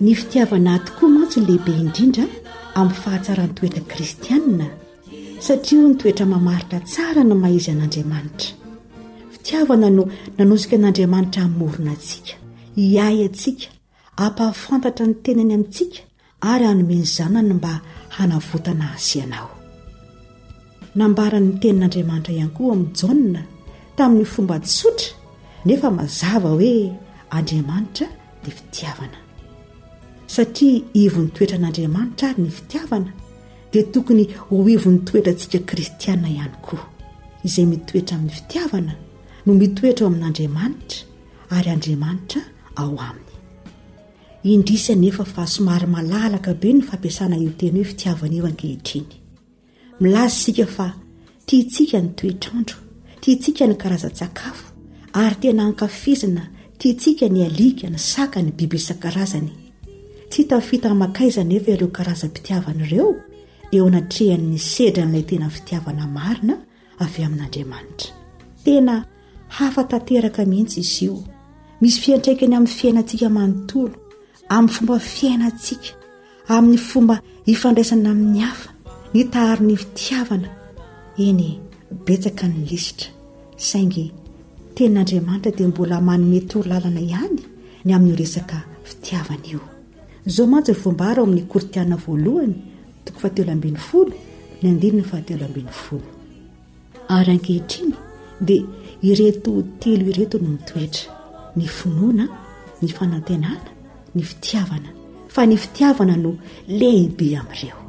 Ny fitiavana ahy tokoa mantsy lehibe indrindra amin'ny fahatsaran-toetra kristianina, satria hoy ny toetra mamaritra tsara ny maha izy an'Andriamanitra. Fitiavana no nanosika an'Andriamanitra hamorona antsika, hiahy antsika, hampahafantatra ny tenany amintsika ary hanome ny Zanany mba hanavotana ahy sy ianao. Nambarany ny tenin'Andriamanitra ihany koa amin'i Jaona tamin'ny fomba tsotra nefa mazava hoe Andriamanitra dia fitiavana. Satria ivon'ny toetran'Andriamanitra ary ny fitiavana, dia tokony ho ivon'ny toetrantsika kristiana ihany koa. Izay mitoetra amin'ny fitiavana no mitoetra ao amin'Andriamanitra ary Andriamanitra ao aminy. Indrisy anefa fa somary malalaka be ny fampiasana io teny hoe fitiavana io ankehitriny. Milaza isika fa tiantsika ny toetr'andro, tiantsika ny karazan-tsakafo, ary tena ankafizina tiantsika ny alika, ny saka, ny biby isan-karazany. Tsy hita fita aman-kaiza anefa ireo karazam-pitiavana ireo eo anatrehan'ny sedran'ilay tena fitiavana marina avy amin'Andriamanitra. Tena hafa tanteraka mihitsy izy io. Misy fiantraikany amin'ny fiainantsika manontolo, amin'ny fomba fiainantsika, amin'ny fomba hifandraisana amin'ny hafa, ny tahary ny fitiavana. Eny, betsaka ny lisitra. Saingy tenin'Andriamanitra dia mbola manome toro lalana ihany ny amin'io resaka fitiavana io. Izao mantsy ry voambara ao amin'ny Korintiana voalohany, toko fahatelo ambin'ny folo, ny andininy fahatelo ambin'ny folo. Ary ankehitriny dia ireto telo ireto no mitoetra, ny finoana, ny fanantenana, ny fitiavana, fa ny fitiavana no lehibe amin'ireo.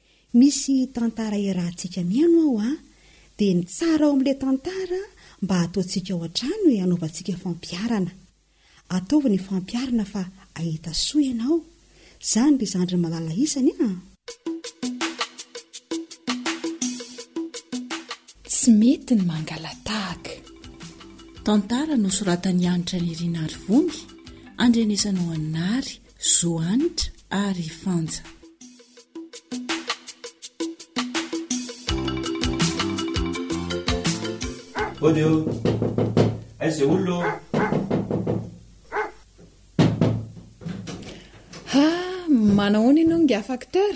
Misy tantara iarahantsika mihaino aho a! Dia ny tsara ao amin'ilay tantara mba ataontsika ao an-trano e, anaovantsika fampiharana. Ataovy ny fampiharana fa ahita soa ianao. Zany ry zandry malala isany a! Tsy mety ny mangalatahaka. Tantara nosoratan'i Hanitra Nirinarivony, andrenesanao an'i Nary, Zo hanitra ary fanja. Body o! Aiza izay olona o! Ha! Manahoana ianao Ingahy Facteur?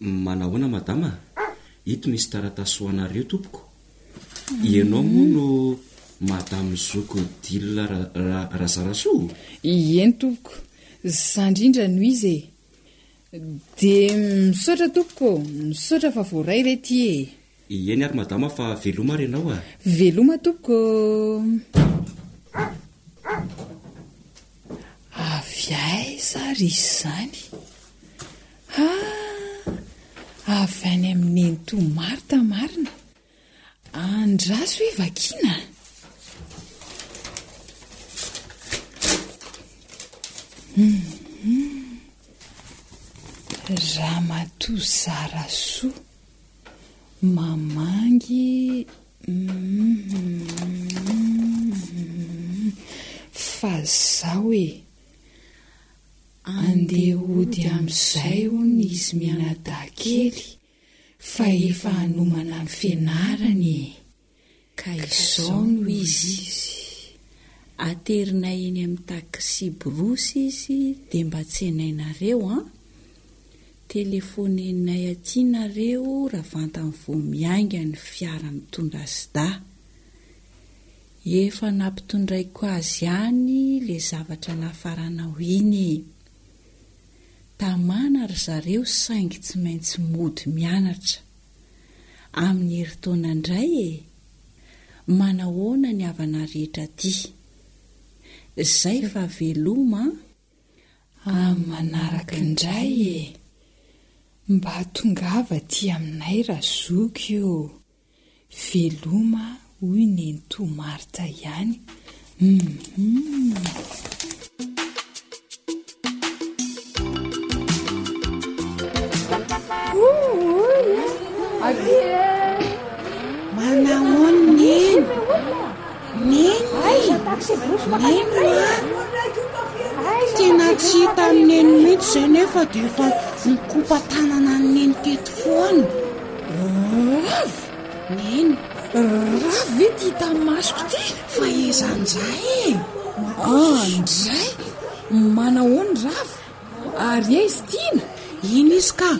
Manahoana madama a! Ito misy taratasy ho anareo tompoko. Ianao moa no madame zoky Odile Razarasoa? Ieny tompoko. Za indrindra no izy e. Dia misaotra tompoko, misaotra fa voaray re ity e. Ieny ary madama fa veloma ary ianao a! Veloma tompoko ô! Avy aiza ary izany? Ha! Avy any amin'i nenitoa Martha marina! Andraso hoe vakiana a! Hum! Ramatoa Zarasoa! Mamangy fa zao e! Andeha hody amin'izay hono izy mianadahy kely fa efa hanomana ny fianarany e! Ka izao no izy, aterinay eny amin'ny taksiborosy izy dia mba tsenay nareo an! Telefonenay aty nareo raha vantany vao miainga ny fiara mitondra sida. Efa nampitondraiko azy ihany ilay zavatra nafaranao iny e! Tamana ry zareo saingy tsy maintsy mody mianatra. Amin'ny herintaona indray e! Manahoana ny havana rehetra aty? Zay fa veloma an! Amin'ny manaraka indray e! Mba tongava aty aminay ra zoky o! Veloma Hoy nenitoa Martha ihany. Manahoana neny? Tena tsy hita ny neny mihitsy izay nefa dia efa mikopa tanana ny neny teto foana. Neny, rava ve ity hitan'ny masoko ity? Fahezany izahay e! Ah, ndray! Manahoana i Rava? Ary aiza i Tiana? Iny izy ka,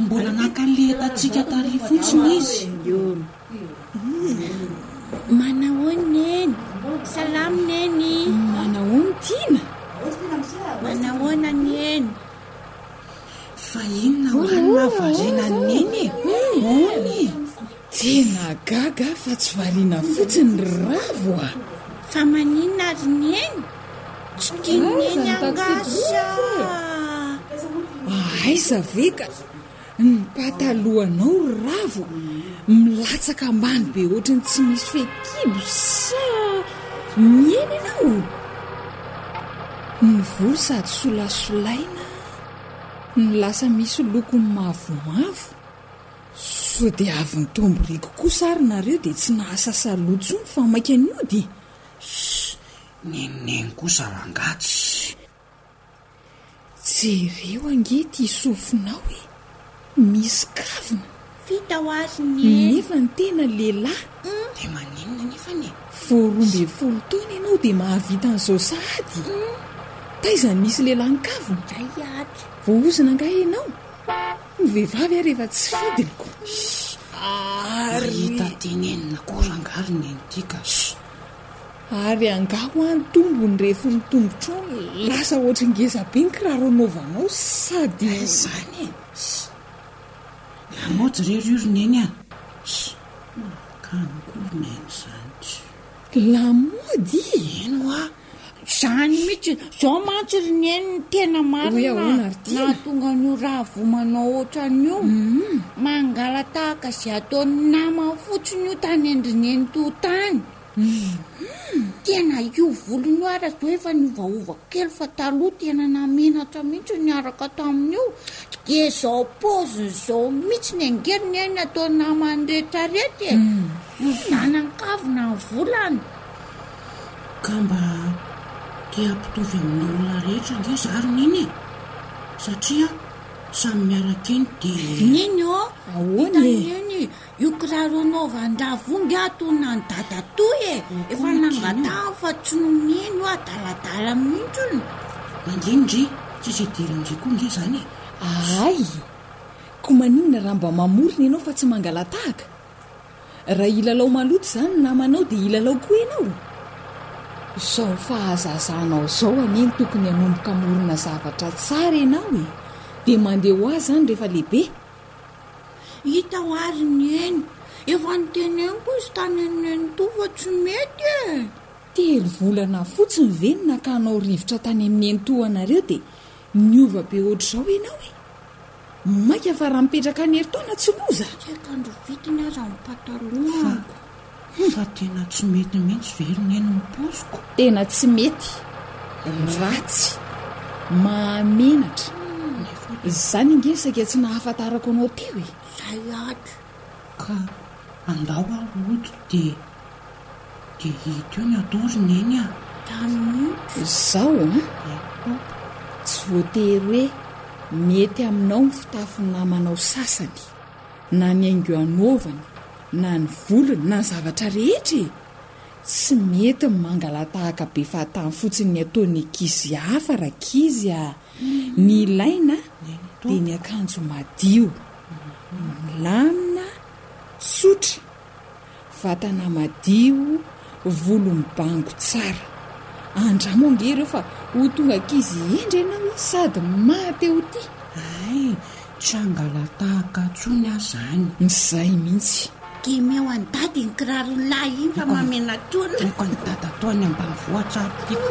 mbola naka an'i Leheta antsika tary fotsiny izy. Manahoana i Neny? Salama i Neny! Manahoana i Tiana? Manahoana ny Neny? Fa inona ho any na variana ny neny e? Ony! Tena gaga aho fa tsy variana fotsiny ry ravo a! Fa maninona ary neny? Tsy tian'i neny angaha sa? Aiza ve ka! Ny patalohanao ry ravo milatsaka ambany be ohatry ny tsy misy fehikibo sa miena ianao? Mivory sady solasolaina no lasa misy lokony mavomavo, sao dia avy nitombo riko kosa ary nareo dia tsy nahasasa loha tsony fa maika niody? Shh! Nenoneno kosa rangahy tsy. Jereo ange ity sofinao e! Misy kavina. Vita ho azy ny e. Nefa ny tena lehilahy. Hum. Dia maninona nefany e. Vao roa ambin'ny folo taona ianao dia mahavita an'izao sahady? Hum. Taiza no misy lehilahy nikavina? Hay ady. Voahozona angaha ianao? Ny vehivavy ary efa tsy fidiny ko. Shh. Ary. Mahita tenenina koa rangahy ry nenitiaka. Shh. Ary angaha hoa ny tombony rehefa ny tombotr'ony lasa ohatry ngeza be ny kiraro anaovanao sady. Hay izany e! Ssy. Lamaody re ry ry neny a! Ssy. Mahakamo koa ry neny izany tsy. Lamaody? Eny hoa. Zany mitsy, zao mantsy ry neny ny tena marina nahatonga an'io ravo manao otran'io mangalatahaka ze ataon'ny namany fotsiny io tany an-dry neny to tany tena io volony io ara zao efa niovaova kely fa taloha tena namenatra mitsy niaraka tamin'io de zao poziny zao mitsy ny angeriny ainy ataon'ny namany retraretra e ny zanany kavina ny volany Ka mba te hampitovy amin'ny olona rehetra ange za ry Neny e! Satria samy miaraka eny dia. Neny ô! Ahoana e! Hitan'i Neny io kiraro anaovan-dRavongy ato nany dadatoa e! Efa nangatahany fa tsy nomeny io adaladala mihitsy hono. Manginy ndry! Tsisy idirany ndry koa ange zany e! Ahay! Koa maninona raha mba mamorona ianao fa tsy mangalatahaka? Raha hilalao maloto izany ny namanao dia hilalao koa ianao? Izao fahazazanao izao anie no tokony hanomboka hamorona zavatra tsara ianao e! Dia mandeha ho ahy izany rehefa lehibe. Hitao ary Neny! Efa noteneniko izy tany an'i Nenitoa fa tsy mety e! Telo volana fotsiny ve no nakanao rivotra tany amin'i Nenitoa anareo dia Niova be otrzao enao e! Maika fa raha mipetraka any herintaona tsy loza? Tsy akanjo vitiny aza ny patalohanko. Fa tena tsy mety mihitsy ve ry neny ny poziko? Tena tsy mety, ratsy, mahamenatra. Zany ange saika tsy nahafantarako anao teo e! Zay aky. Ka andao aho hody dia. Dia eto io ny ado ry neny a. Tamin'ny Izao an, ry Paopa, tsy voatery hoe mety aminao ny fitafin'ny namanao sasany, na ny haingo anaovany, na ny volony, na ny zavatra rehetra e! Tsy mety ny mangala-tahaka be fahatany fotsiny ny ataon'ny ankizy hafa, rankizy a! Ny ilaina dia ny akanjo madio, milamina, tsotra. Vatana madio, volo mibango tsara. Andramo ange ireo fa ho tonga ankizy hendry ianao sady maha te ho tia. Hay, tsy hangalatahaka intsony aho izany. Izay mihitsy. Kemeo an'i Dada iny kiraron'i Lahy iny fa mamenatrona. Aoka an'i Dada toa any ambanivohitra ary tiako.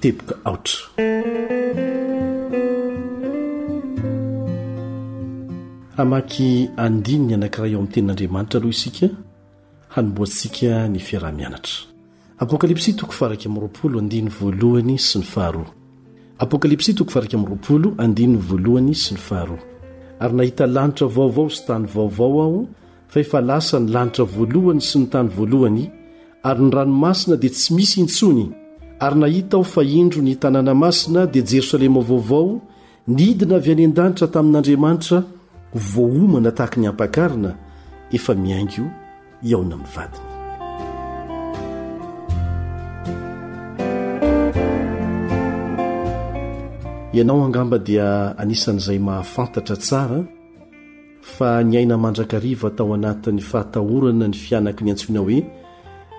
teboka aotra. Hamaky andininy anankiray ao amin'ny Tenin'Andriamanitra aloha isika, hanombohantsika ny fiaraha-mianatra. Apokalypsy toko faha iraika amby roapolo, andininy voalohany sy ny faharoa. Apokalypsy toko faha iraika amby roapolo, andininy voalohany sy ny faharoa. Ary nahita lanitra vaovao sy tany vaovao aho, fa efa lasa ny lanitra voalohany sy ny tany voalohany ary ny ranomasina dia tsy misy intsony ary nahita aho fa indro ny tanàna masina dia jerosalema vaovao nidina avy any an-danitra tamin'andriamanitra voaomana tahaka ny ampakarina efa miaingo iaona amin'ny vadiny ianao angamba dia anisan'izay mahafantatra tsara fa niaina mandrakariva tao anatin'ny fahatahorana ny fianaky ny antsoina hoe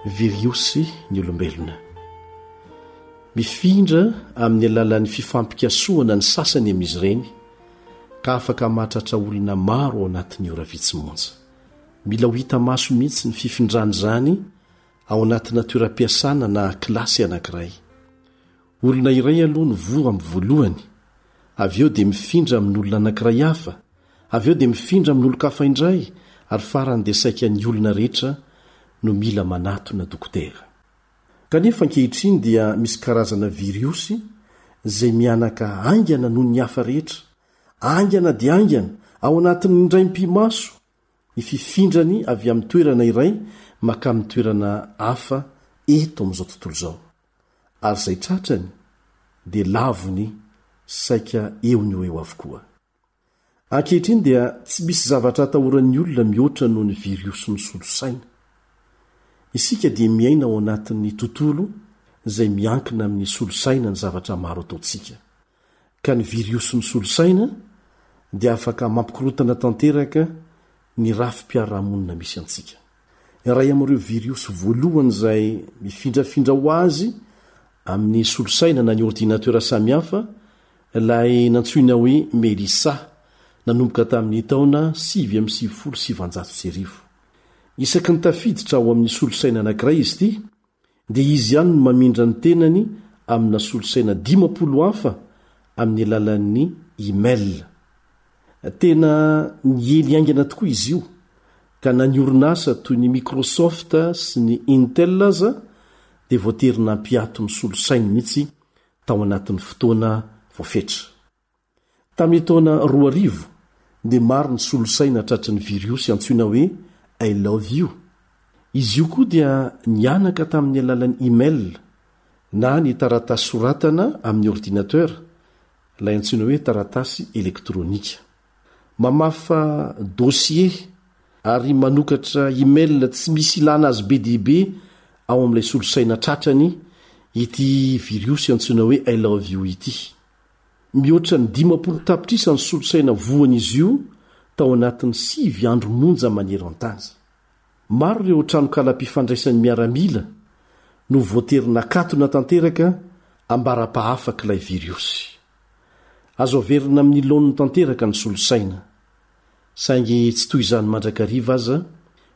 viriosy ny olombelona. Mifindra amin'ny alalan'ny fifampikasohana ny sasany amin'izy ireny ka afaka mahatratra olona maro ao anatin'ny ora vitsy monja. Mila ho hita maso mihitsy ny fifindran'izany ao anatina toeram-piasana na kilasy anankiray. Olona iray aloha no voa amin'ny voalohany, avy eo dia mifindra amin'olona anankiray hafa, avy eo dia mifindra amin'olon-kafa indray ary farany dia saika ny olona rehetra no mila manatona dokotera. Kanefa ankehitriny dia misy karazana viriosy izay mihanaka haingana noho ny hafa rehetra, haingana dia haingana, ao anatin'ny indray mipi-maso ny fifindrany avy amin'ny toerana iray makà amin'ny toerana hafa eto amin'izao tontolo izao. Ary izay tratrany dia lavony saika eo ny ho eo avokoa. Ankehitriny dia tsy misy zavatra atahoran'ny olona mihoatra noho ny viriosy misolo saina. Isika dia miaina ao anatin'ny tontolo izay miankina amin'ny solosaina ny zavatra maro ataontsika. ka ny viriosy misolo saina dia afaka mampikorontana tanteraka ny rafi-piarahamonina misy antsika. Iray amin'ireo viriosy voalohany izay mifindrafindra ho azy amin'ny solosaina na ny ordinatera samihafa ilay nantsoina hoe Melissa nanomboka tamin'ny taona sivy amby sivifolo sy sivinjato sy arivo. Isaky ny tafiditra ao amin'ny solosaina anankiray izy ity, dia izy ihany no mamindra ny tenany amina solosaina dimampolo hafa amin'ny alalan'ny e-mail. Tena niely haingana tokoa izy io, ka na ny orinasa toy ny Microsoft sy ny Intel aza dia voatery nampiato ny solosainy mihitsy tao anatin'ny fotoana voafetra. Tamin'ny taona roa arivo dia maro ny solosaina tratry ny viriosy antsoina hoe I love you. Izy io koa dia nihanaka tamin'ny alalan'ny email na ny taratasy soratana amin'ny ordinatera, ilay antsoina hoe taratasy elektronika. Mamafa dosie ary manokatra email tsy misy ilàna azy be dia be ao amin'ilay solosaina tratrany ity viriosy antsoina hoe I love you ity. Mihoatra ny dimampolo tapitrisa ny solosaina voan'izy io tao anatin'ny sivy andro monja maneran-tany. Maro ireo tranonkalam-pifandraisan'ny miaramila no voatery nakatona tanteraka ambara-pahafak'ilay viriosy. Azo averina amin'ny laoniny tanteraka ny solosaina, saingy tsy toy izany mandrakariva aza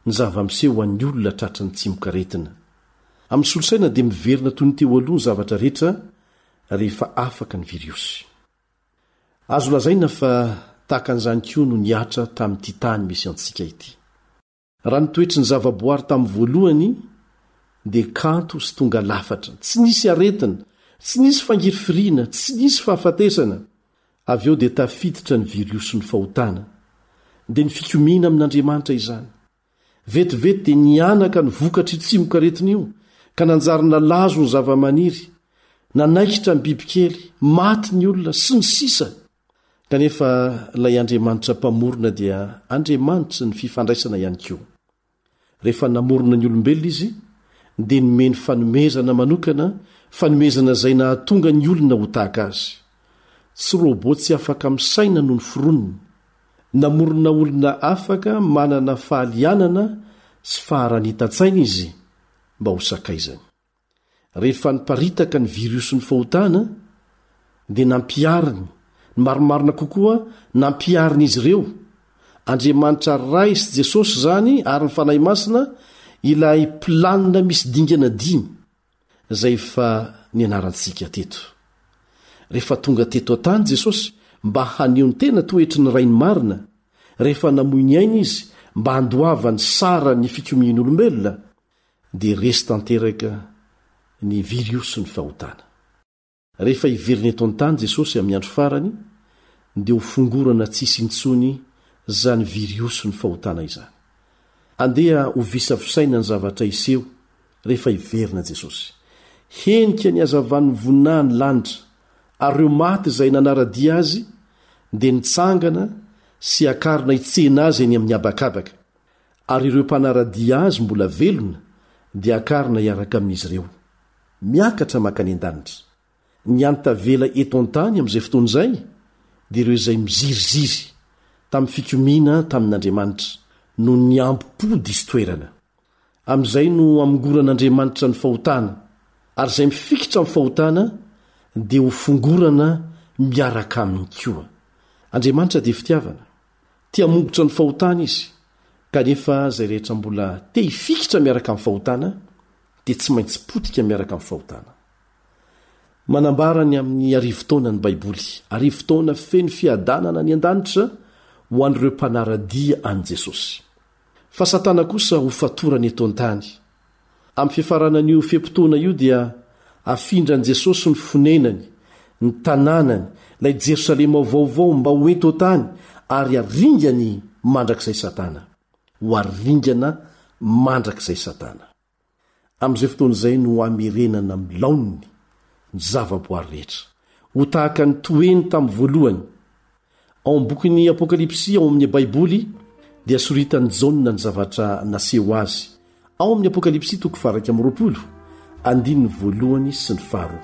ny zava-miseho ho an'ny olona tratry ny tsimokaretina. Amin'ny solosaina dia miverina toy ny teo aloha ny zavatra rehetra rehefa afaka ny viriosy. Azo lazaina fa tahaka an'izany koa no nihatra tamin'ity tany misy antsika ity. Raha ny toetry ny zavaboary tamin'ny voalohany dia kanto sy tonga lafatra, tsy nisy aretina, tsy nisy fangirifiriana, tsy nisy fahafatesana. Avy eo dia tafiditra ny viriosin'ny fahotana. Dia ny fikomiana amin'Andriamanitra izany. Vetivety dia nihanaka ny vokatr' io tsimok'aretina io ka nanjary nalazo ny zavamaniry, nanaikitra ny bibikely, maty ny olona, sy ny sisa Kanefa ilay Andriamanitra Mpamorona dia Andriamanitry ny fifandraisana ihany koa. Rehefa namorona ny olombelona Izy dia nomeny fanomezana manokana, fanomezana izay nahatonga ny olona ho tahaka Azy. Tsy rôbô tsy afaka misaina no noforoniny. Namorona olona afaka manana fahalianana sy faharanitan-tsaina izy mba ho sakaizany. Rehefa niparitaka ny viriosin'ny fahotana, dia nampihariny, ny marimarina kokoa, nampiharin'izy ireo, Andriamanitra Ray sy Jesosy izany ary ny Fanahy Masina, ilay planina misy dingana dimy. izay efa nianarantsika teto. Rehefa tonga teto an-tany Jesosy mba haneho ny tena toetry ny Rainy marina, rehefa namoy ny ainy izy mba handoavany sara ny fikomian'olombelona, dia resy tanteraka ny viriosy ny fahotana. Rehefa hiverina eto an-tany Jesosy amin'ny andro farany dia ho fongorana tsy hisy intsony izany viriosin'ny fahotana izany. Andeha hovisavisaina ny zavatra hiseho rehefa hiverina Jesosy. Henika ny hazavan'ny voninahiny ny lanitra ary ireo maty izay nanara-dia azy dia nitsangana sy hakarina hitsena azy eny amin'ny habakabaka, ary ireo mpanara-dia azy mbola velona dia hakarina hiaraka amin'izy ireo. miakatra mankany an-danitra. Ny hany tavela eto an-tany amin'izay fotoana izay dia ireo izay miziriziry tamin'ny fikomiana tamin'Andriamanitra noho ny hambom-po diso toerana. Amin'izay no hamongoran'Andriamanitra ny fahotana, ary izay mifikitra amin'ny fahotana dia hofongorana miaraka aminy koa. Andriamanitra dia fitiavana. Te hamongotra ny fahotana izy, kanefa izay rehetra mbola te hifikitra miaraka amin'ny fahotana dia tsy maintsy potika miaraka amin'ny fahotana. Manambara ny amin'ny arivo taona ny Baiboly, arivo taona feno fiadanana any an-danitra ho an'ireo mpanara-dia an'i Jesosy. Fa Satana kosa hofatorany eto an-tany Amin'ny fifaranan'io fe-potoana io dia afindran'i Jesosy ny fonenany, ny tanànany, ilay Jerosalema vaovao mba ho eto an-tany ary haringany mandrakizay Satana. Ho aringana mandrakizay Satana. Amin'izay fotoana izay no hamerenana amin'ny laoniny ny zavaboary rehetra, ho tahaka ny toeny tamin'ny voalohany, Ao amin'ny bokin'ny Apokalypsy ao amin'ny Baiboly dia soritan'i Jaona ny zavatra naseho azy ao amin'ny Apokalypsy toko faha-iraika amby roapolo, andininy voalohany sy ny faharoa.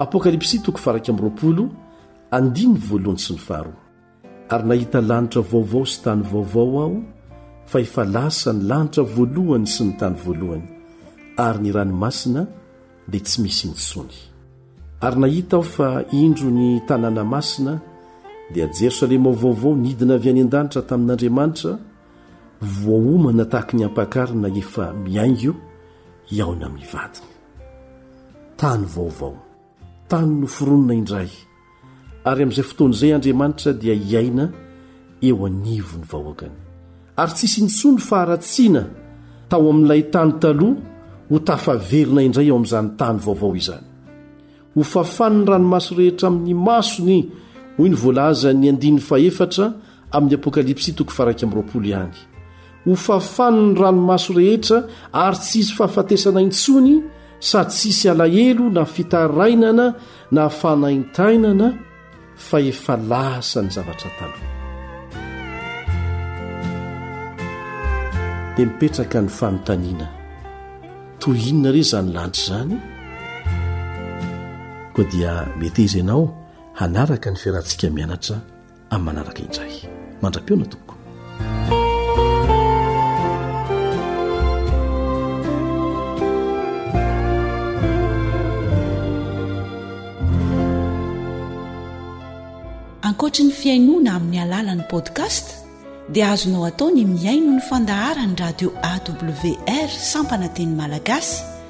Apokalypsy toko faha-iraika amby roapolo, andininy voalohany sy ny faharoa. Ary nahita lanitra vaovao sy tany vaovao aho, fa efa lasa ny lanitra voalohany sy ny tany voalohany, ary ny ranomasina dia tsy misy intsony. Ary nahita aho fa indro ny tanàna masina, dia Jerosalema ho vaovao nidina avy any an-danitra tamin'Andriamanitra, voaomana tahaka ny ampakarina efa miaingo hihaona amin'ny vadiny. Tany vaovao, tany noforonina indray, ary amin'izay fotoana izay Andriamanitra dia hiaina eo anivon'ny vahoakany. Ary tsy hisy intsony faharatsiana tao amin'ilay tany taloha ho tafaverina indray ao amin'izany tany vaovao izany. Ho fafan'ny ranomaso rehetra amin'ny masony, hoy ny voalazan'ny andininy fahefatra, Amin'ny Apokalypsy toko faha-iraika amby roapolo ihany, Hofafan' ny ranomaso rehetra ary tsy hisy fahafatesana intsony sady tsy hisy alahelo na fitarainana na fanaintainana fa efa lasa ny zavatra taloha. Dia mipetraka ny fanontaniana, toy inona re izany lanitra izany? Koa dia mety izy ianao hanaraka ny fiarantsika mianatra. amin'ny manaraka indray mandra-peona tompoko ankoatry ny fiainoana amin'ny alalan'ny podcast dia azonao atao ny miaino ny fandaharan'ny radio awr sampana teny malagasy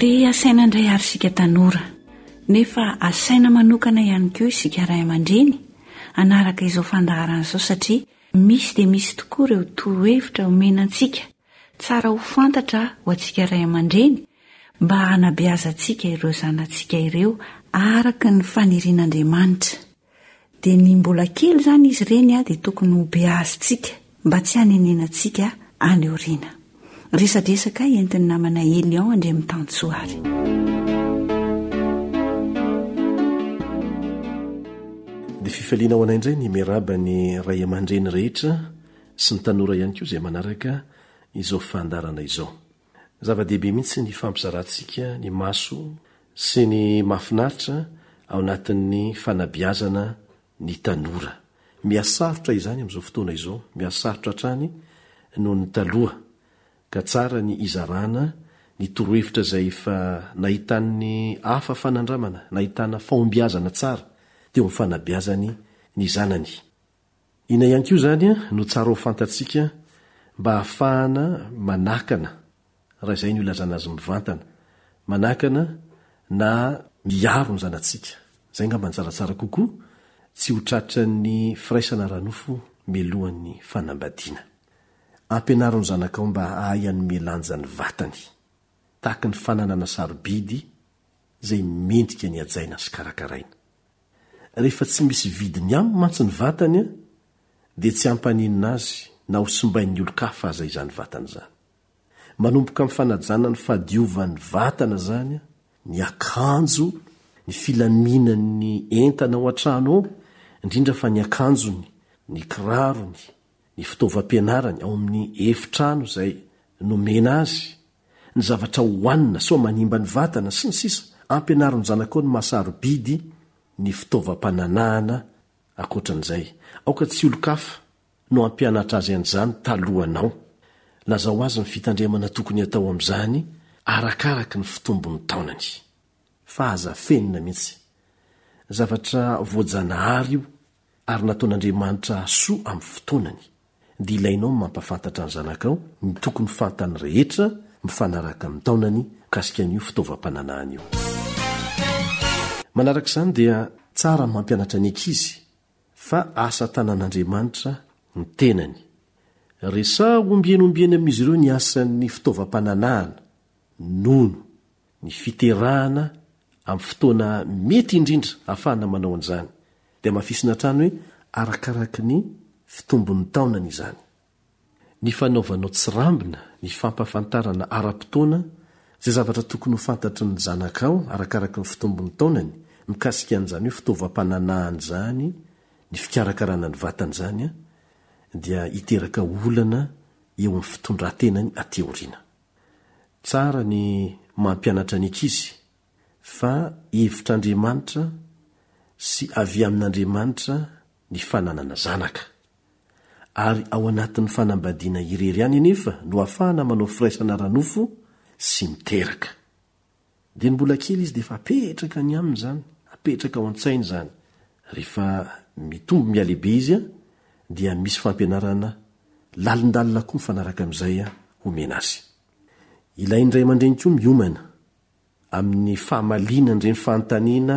Dia asaina indray àry isika tanora, nefa asaina manokana ihany koa isika ray aman-dreny, hanaraka izao fandaharana izao satria misy dia misy tokoa ireo torohevitra omena antsika tsara ho fantatra ho antsika ray aman-dreny mba hanabeazantsika ireo zanatsika ireo araka ny fanirian'Andriamanitra. Dia ny mbola kely izany izy ireny dia tokony ho beazintsika mba tsy hanenenantsika any aoriana. Resadresaka entin'ny namanay Elion Andriamitantsoa ary. Dia fifaliana ho anay indray ny miarahaba ny ray aman-dreny rehetra sy ny tanora ihany koa izay manaraka izao fandaharana izao. Zava-dehibe mihitsy ny hifampizarantsika ny maso sy ny mahafinaritra ao anatin'ny fanabeazana ny tanora. Mihasarotra izany amin'izao fotoana izao, mihasarotra hatrany noho ny taloha, ka tsara ny hizarana ny torohevitra izay efa nahitan'ny hafa fanandramana, nahitana fahombiazana tsara teo amin'ny fanabeazany ny zanany. Inona ihany koa izany no tsara ho fantatsika mba hahafahana manakana, raha izay no ilazana azy mivantana, manakana na miaro ny zanatsika? Izay angamba no tsara tsara kokoa, tsy ho tratran'ny firaisana ara-nofo mialohan'ny fanambadiana. Ampianaro ny zanakao mba hahay hanome lanja ny vatany, tahaka ny fananana sarobidy, izay mendrika ny hajaina sy karakaraina. Rehefa tsy misy vidiny aminy mantsy ny vatany dia tsy hampaninona azy na ho simbain'ny olon-kafa aza izany vatana izany. Manomboka amin'ny fanajana ny fahadiovan'ny vatana izany, ny akanjo, ny filaminan'ny entana ao an-trano ao, indrindra fa ny akanjony, ny kirarony, ny fitaovam-pianarany ao amin'ny efitrano izay nomena azy, ny zavatra hohanina sao manimba ny vatana, sy ny sisa Ampianaro ny zanakao ny maha-sarobidy ny fitaovam-pananahana Ankoatran'izay, aoka tsy olon-kafa no hampianatra azy an'izany talohanao. Lazao azy ny fitandremana tokony atao amin'izany arakaraky ny fitombon'ny taonany. Fa aza afenina mihitsy. Zavatra voajanahary io. ary nataon'Andriamanitra hahasoa amin'ny fotoanany. Dia ilainao ny mampahafantatra ny zanakao ny tokony fantany rehetra mifanaraka amin'ny taonany mikasika an'io fitaovam-pananahana io. Manaraka izany dia tsara ny mampianatra ny ankizy fa asa tanan'Andriamanitra ny tenany. Resaho ombieny ombieny amin'izy ireo ny asan'ny fitaovam-pananahana, nono. Ny fiterahana amin'ny fotoana mety indrindra ahafahana manao an'izany dia hamafisina hatrany hoe arakaraky ny fitombon'ny taonany izany. Ny fanaovanao tsirambina ny fampahafantarana ara-potoana izay zavatra tokony ho fantatry ny zanakao arakaraky ny fitombon'ny taonany mikasika an'izany hoe fitaovam-pananahana izany, ny fikarakarana ny vatany izany dia hiteraka olana eo amin'ny fitondran-tenany aty aoriana. Tsara ny mampianatra ny ankizy fa hevitr'Andriamanitra sy avy amin'Andriamanitra ny fananana zanaka. Ary ao anatin'ny fanambadiana irery ihany anefa no ahafahana manao firaisana ara-nofo sy miteraka. Dia ny mbola kely izy dia efa apetraka any aminy izany, apetraka ao an-tsainy izany. Rehefa mitombo mihalehibe izy an, dia misy fampianarana lalindalina koa mifanaraka amin'izay homena azy. Ilain'ny ray aman-dreny koa miomana amin'ny famaliana an'ireny fanontaniana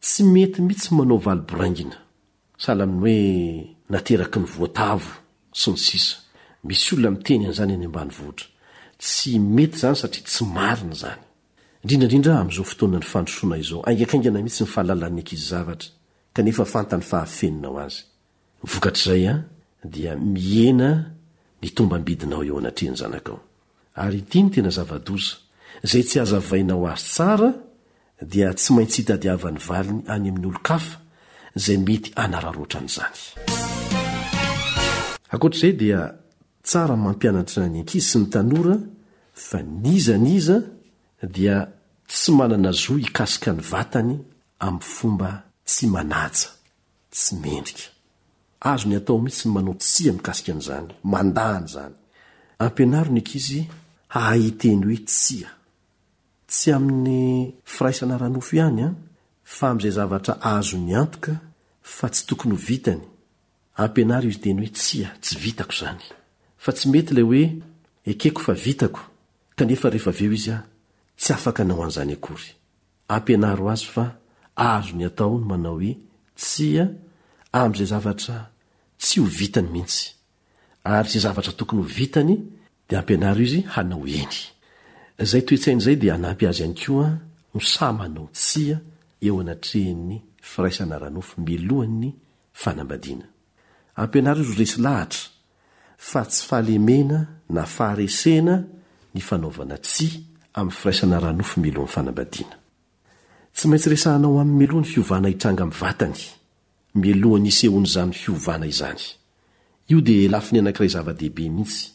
Tsy mety mitsy manao valy boraingina. Sahala amin'ny hoe nateraky ny voatavo sy ny sisa. Misy olona miteny an'izany any ambanivohitra. Tsy mety izany satria tsy marina izany. Indrindra indrindra amin'izao fotoanan'ny fandrosoana izao. Haingakaingana mitsy ny fahalalan'ny ankizy zavatra, kanefa fantany fa afenina ho azy. Vokatr'izay dia mihena ny tombam-bidinao eo anatrehan'ny zanakao. Ary ity no tena zava-doza, izay tsy hazavainao azy tsara dia tsy maintsy hitadiavany valiny any amin'ny olon-kafa izay mety hanararaotra an'izany. Ankoatr'izay dia tsara mampianatra ny ankizy sy ny tanora fa n'iza n'iza dia tsy manana zo hikasika ny vatany amin'ny fomba tsy manaja Tsy mendrika. Azony atao mihitsy ny manao tsia mikasika an'izany, mandà an'izany. Ampianaro ny ankizy hahay hiteny hoe tsia. Tsy amin'ny firaisana ara-nofo ihany an, fa amin'izay zavatra azony antoka fa tsy tokony ho vitany. Ampianaro izy hiteny hoe tsia, tsy vitako izany. Fa tsy mety ilay hoe ekeko fa vitako, kanefa rehefa avy eo izy an, tsy afaka hanao an'izany akory. Ampianaro azy fa azony atao ny manao hoe tsia amin'izay zavatra tsy ho vitany mihitsy, ary izay zavatra tokony ho vitany dia ampianaro izy hanao eny. Izay toe-tsaina izay dia hanampy azy ihany koa ho sahy manao tsia eo anatrehan'ny firaisana ara-nofo mialohan'ny fanambadiana. Ampianaro izy ho resy lahatra fa tsy fahalemena na faharesena ny fanaovana tsia amin'ny firaisana ara-nofo mialoha ny fanambadiana. Tsy maintsy resahanao aminy mialoha ny fiovana hitranga amin'ny vatany, mialohan'ny hisehoan'izany fiovana izany. Io dia lafiny anankiray zava-dehibe mihitsy.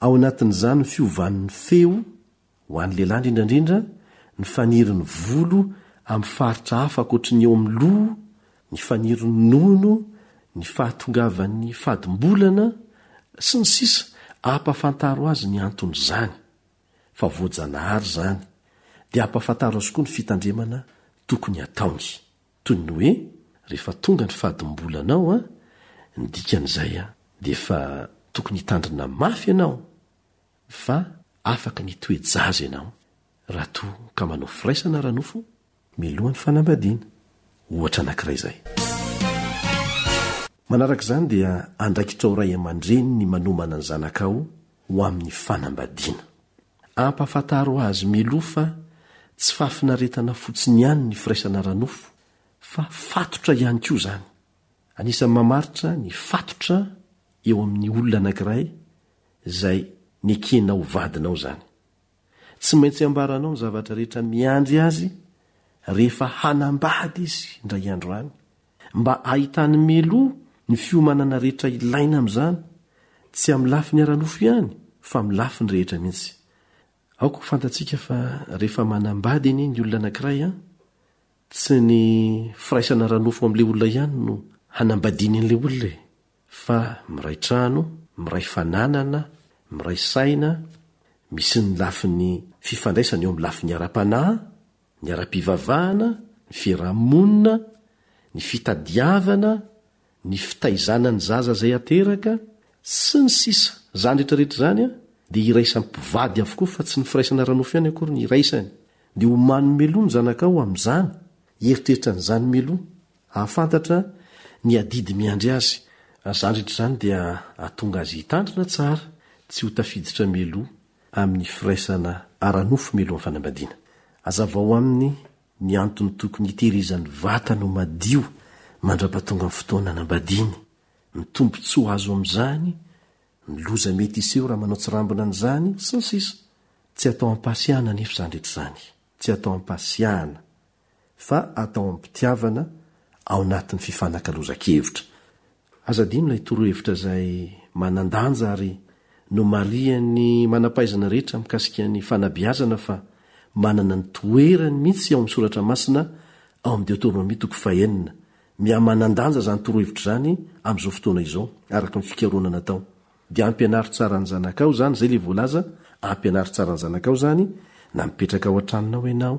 Ao anatin'izany ny fiovan'ny feo Ho an'ny lehilahy indrindrandrindra, ny fanirin'ny volo amin'ny faritra hafa ankoatry ny eo amin'ny loha, ny fanirin'ny nono, ny fahatongavan'ny fadim-bolana, sy ny sisa Ampafantaro azy ny anton'izany, fa voajanahary izany, dia ampafantaro azy koa ny fitandremana tokony hataony. Toy ny hoe, rehefa tonga ny fadim-bolanao, ny dikan'izay dia efa tokony hitandrina mafy ianao fa afaka ny hitoe-jaza ianao raha toa ka manao firaisana ara-nofo milohan'ny fanambadiana, ohatra anankiray izay. Manaraka izany dia andraikitrao ray aman-dreny ny manomana ny zanakao ho amin'ny fanambadiana. Ampahafantaro azy mialoha fa tsy fahafinaretana fotsiny ihany ny firaisana ara-nofo fa fatotra ihany koa izany. Anisan'ny mamaritra ny fatotra eo amin'ny olona anankiray izay nekenao ho vadinao izany. Tsy maintsy ambaranao ny zavatra rehetra miandry azy rehefa hanambady izy indray andro any, mba hahitany mialoha ny fiomanana rehetra ilaina amin'izany, tsy amin'ny lafiny ara-nofo ihany fa amin'ny lafiny rehetra mihitsy. Aoka ho fantatsika fa rehefa manambady anie ny olona anankiray, tsy ny firaisana ara-nofo amin'ilay olona ihany no hanambadiany an'ilay olona e! fa miray trano, miray fananana, miray saina, misy ny lafiny fifandraisana eo amin'ny lafiny ara-panahy, ny ara-pivavahana, ny fiaraha-monina, ny fitadiavana, ny fitaizana ny zaza izay ateraka, sy ny sisa Izany rehetrarehetra izany dia iraisan'ny mpivady avokoa fa tsy ny firaisana ara-nofo ihany akory no iraisany. Dia ho manome loha ny zanakao amin'izany, hieritreritra an'izany mialoha. Hahafantatra ny adidy miandry azy. Raha zandry indry izany dia hahatonga azy hitandrina tsara tsy ho tafiditra mialoha amin'ny firaisana ara-nofo mialohan'ny fanambadiana. Hazavao aminy ny antony tokony hitehirizany vatana ho madio mandra-pahatonga ny fotoana hanambadiany. Ny tombontsoa azo amin'izany, ny loza mety hiseho raha manao tsirambina an'izany, sy ny sisa Tsy atao am-pahasiahana anefa izany rehetra izany. Tsy atao am-pahasiahana. fa atao amim-pitiavana ao anatin'ny fifanakalozan-kevitra. Aza adino ilay torohevitra izay manan-danja ary nomarihan'ny manam-pahaizana rehetra mikasika ny fanabeazana fa manana ny toerany mihitsy ao amin'ny soratra masina ao amin'ny Deoteronomia toko fahenina. Mihamanan-danja izany torohevitra izany amin'izao fotoana izao, araka ny fikarohana natao. Dia ampianaro tsara ny zanakao izany, izay ilay voalaza, ampianaro tsara ny zanakao izany na mipetraka ao an-tranonao ianao